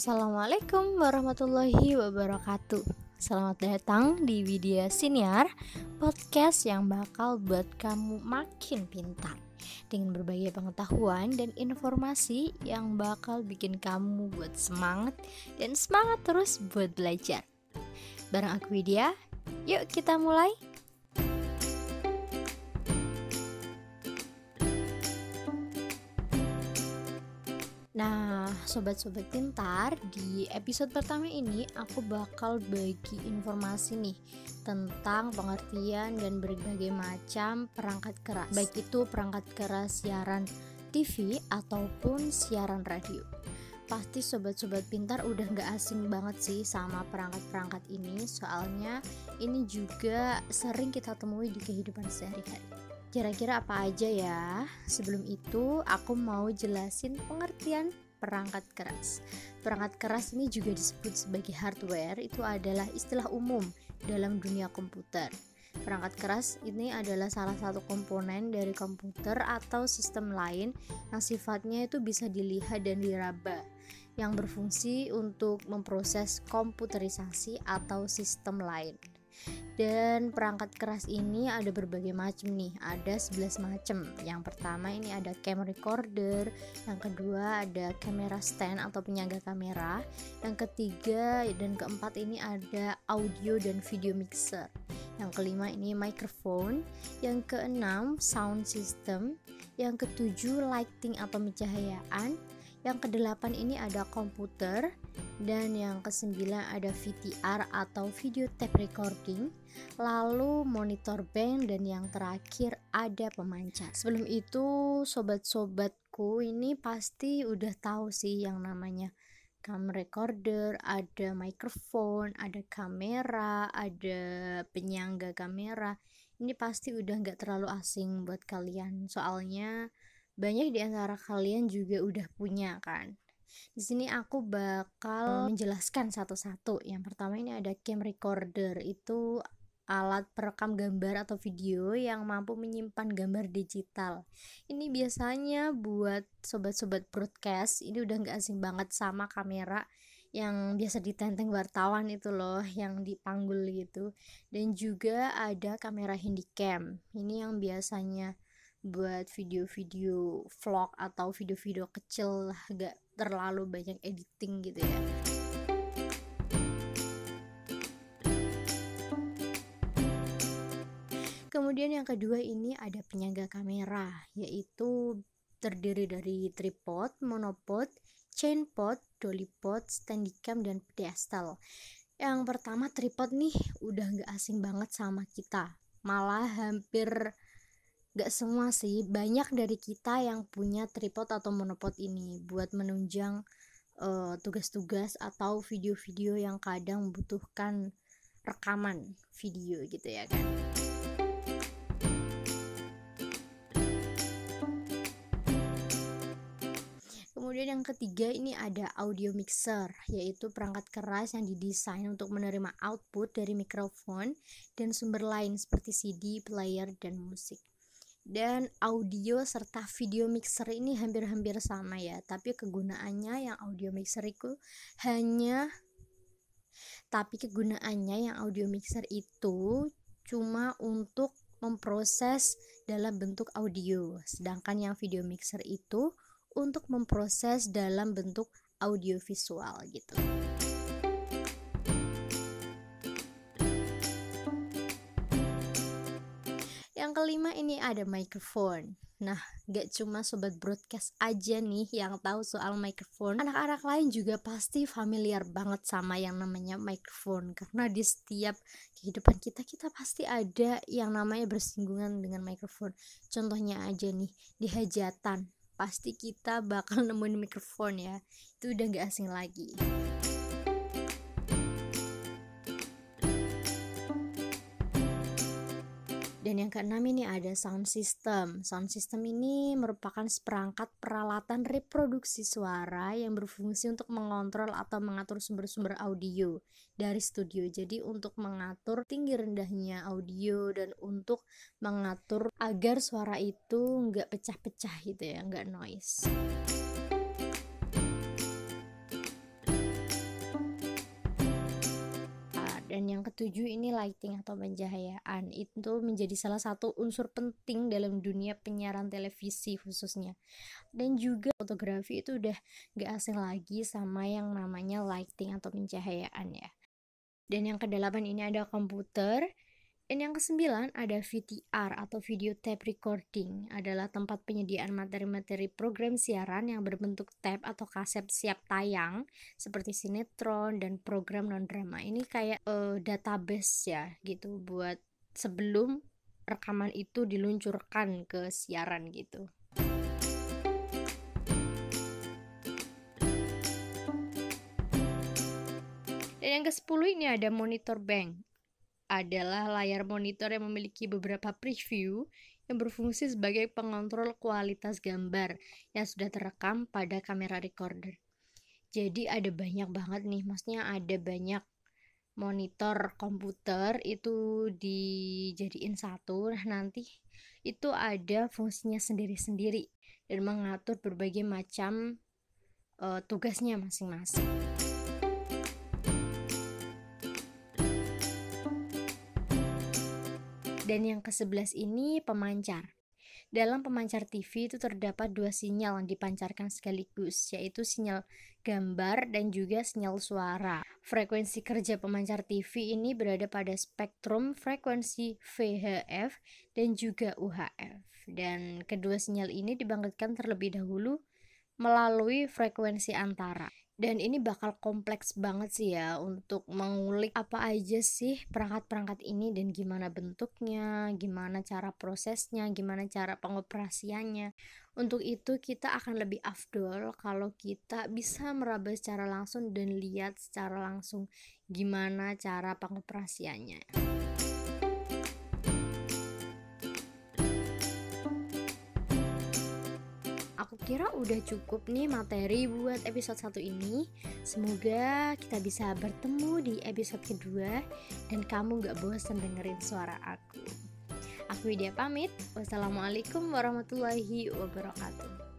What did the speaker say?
Assalamualaikum warahmatullahi wabarakatuh. Selamat datang di Widya Siniar Podcast yang bakal buat kamu makin pintar. Dengan berbagai pengetahuan dan informasi yang bakal bikin kamu buat semangat Dan semangat terus buat belajar. Bareng aku Widya, yuk kita mulai Nah, sobat-sobat pintar, di episode pertama ini aku bakal bagi informasi nih tentang pengertian dan berbagai macam perangkat keras, baik itu perangkat keras siaran TV ataupun siaran radio. Pasti sobat-sobat pintar udah gak asing banget sih sama perangkat-perangkat ini, soalnya ini juga sering kita temui di kehidupan sehari-hari. Kira-kira apa aja ya? Sebelum itu, aku mau jelasin pengertian perangkat keras. Perangkat keras ini juga disebut sebagai hardware, itu adalah istilah umum dalam dunia komputer. Perangkat keras ini adalah salah satu komponen dari komputer atau sistem lain yang sifatnya itu bisa dilihat dan diraba yang berfungsi untuk memproses komputerisasi atau sistem lain dan perangkat keras ini ada berbagai macam nih. Ada 11 macam. Yang pertama ini ada cam recorder. Yang kedua ada kamera stand atau penyangga kamera. Yang ketiga dan keempat ini ada audio dan video mixer. Yang kelima ini microphone. Yang keenam sound system. Yang ketujuh lighting atau pencahayaan yang kedelapan ini ada komputer. Dan yang kesembilan ada VTR atau video tape recording. Lalu monitor bank. Dan yang terakhir ada pemancar. Sebelum itu sobat-sobatku ini pasti udah tahu sih yang namanya cam recorder, ada microphone, ada kamera, ada penyangga kamera. Ini pasti udah nggak terlalu asing buat kalian, soalnya banyak di antara kalian juga udah punya kan? Di sini aku bakal menjelaskan satu-satu. Yang pertama ini ada cam recorder. Itu alat perekam gambar atau video yang mampu menyimpan gambar digital. Ini biasanya buat sobat-sobat broadcast. Ini udah gak asing banget sama kamera yang biasa ditenteng wartawan itu loh yang dipanggul gitu. Dan juga ada kamera handycam. Ini yang biasanya buat video-video vlog atau video-video kecil gak terlalu banyak editing gitu ya. Kemudian yang kedua ini ada penyangga kamera yaitu terdiri dari tripod, monopod, chainpod, dollypod, standicam, dan pedestal. Yang pertama tripod nih udah gak asing banget sama kita. Malah hampir Gak semua sih, banyak dari kita yang punya tripod atau monopod ini buat menunjang eh, tugas-tugas atau video-video yang kadang membutuhkan rekaman video gitu ya kan. Kemudian yang ketiga ini ada audio mixer, yaitu perangkat keras yang didesain untuk menerima output dari mikrofon dan sumber lain seperti CD, player, dan musik dan audio serta video mixer ini hampir-hampir sama ya. Tapi kegunaannya yang audio mixer itu hanya tapi kegunaannya yang audio mixer itu cuma untuk memproses dalam bentuk audio. Sedangkan yang video mixer itu untuk memproses dalam bentuk audio visual gitu Yang kelima ini ada microphone. Nah, gak cuma sobat broadcast aja nih yang tahu soal microphone. Anak-anak lain juga pasti familiar banget sama yang namanya microphone karena di setiap kehidupan kita kita pasti ada yang namanya bersinggungan dengan microphone. Contohnya aja nih di hajatan pasti kita bakal nemuin microphone ya. Itu udah gak asing lagi. Dan yang keenam ini ada sound system. Sound system ini merupakan seperangkat peralatan reproduksi suara yang berfungsi untuk mengontrol atau mengatur sumber-sumber audio dari studio. Jadi untuk mengatur tinggi rendahnya audio dan untuk mengatur agar suara itu nggak pecah-pecah gitu ya, nggak noise. Dan yang ketujuh ini lighting atau pencahayaan. Itu menjadi salah satu unsur penting dalam dunia penyiaran televisi khususnya. Dan juga fotografi itu udah gak asing lagi sama yang namanya lighting atau pencahayaan ya. Dan yang kedelapan ini ada komputer dan yang kesembilan ada VTR atau video tape recording adalah tempat penyediaan materi-materi program siaran yang berbentuk tape atau kaset siap tayang seperti sinetron dan program non drama. Ini kayak uh, database ya gitu buat sebelum rekaman itu diluncurkan ke siaran gitu. Dan yang ke-10 ini ada monitor bank adalah layar monitor yang memiliki beberapa preview yang berfungsi sebagai pengontrol kualitas gambar yang sudah terekam pada kamera recorder. Jadi ada banyak banget nih, maksudnya ada banyak monitor komputer itu dijadiin satu. Nah, nanti itu ada fungsinya sendiri-sendiri dan mengatur berbagai macam uh, tugasnya masing-masing. Dan yang ke-11 ini pemancar. Dalam pemancar TV itu terdapat dua sinyal yang dipancarkan sekaligus, yaitu sinyal gambar dan juga sinyal suara. Frekuensi kerja pemancar TV ini berada pada spektrum frekuensi VHF dan juga UHF. Dan kedua sinyal ini dibangkitkan terlebih dahulu melalui frekuensi antara dan ini bakal kompleks banget sih ya untuk mengulik apa aja sih perangkat-perangkat ini dan gimana bentuknya, gimana cara prosesnya, gimana cara pengoperasiannya. Untuk itu kita akan lebih afdol kalau kita bisa meraba secara langsung dan lihat secara langsung gimana cara pengoperasiannya. Kira udah cukup nih materi buat episode satu ini. Semoga kita bisa bertemu di episode kedua dan kamu gak bosan dengerin suara aku. Aku Widya pamit. Wassalamualaikum warahmatullahi wabarakatuh.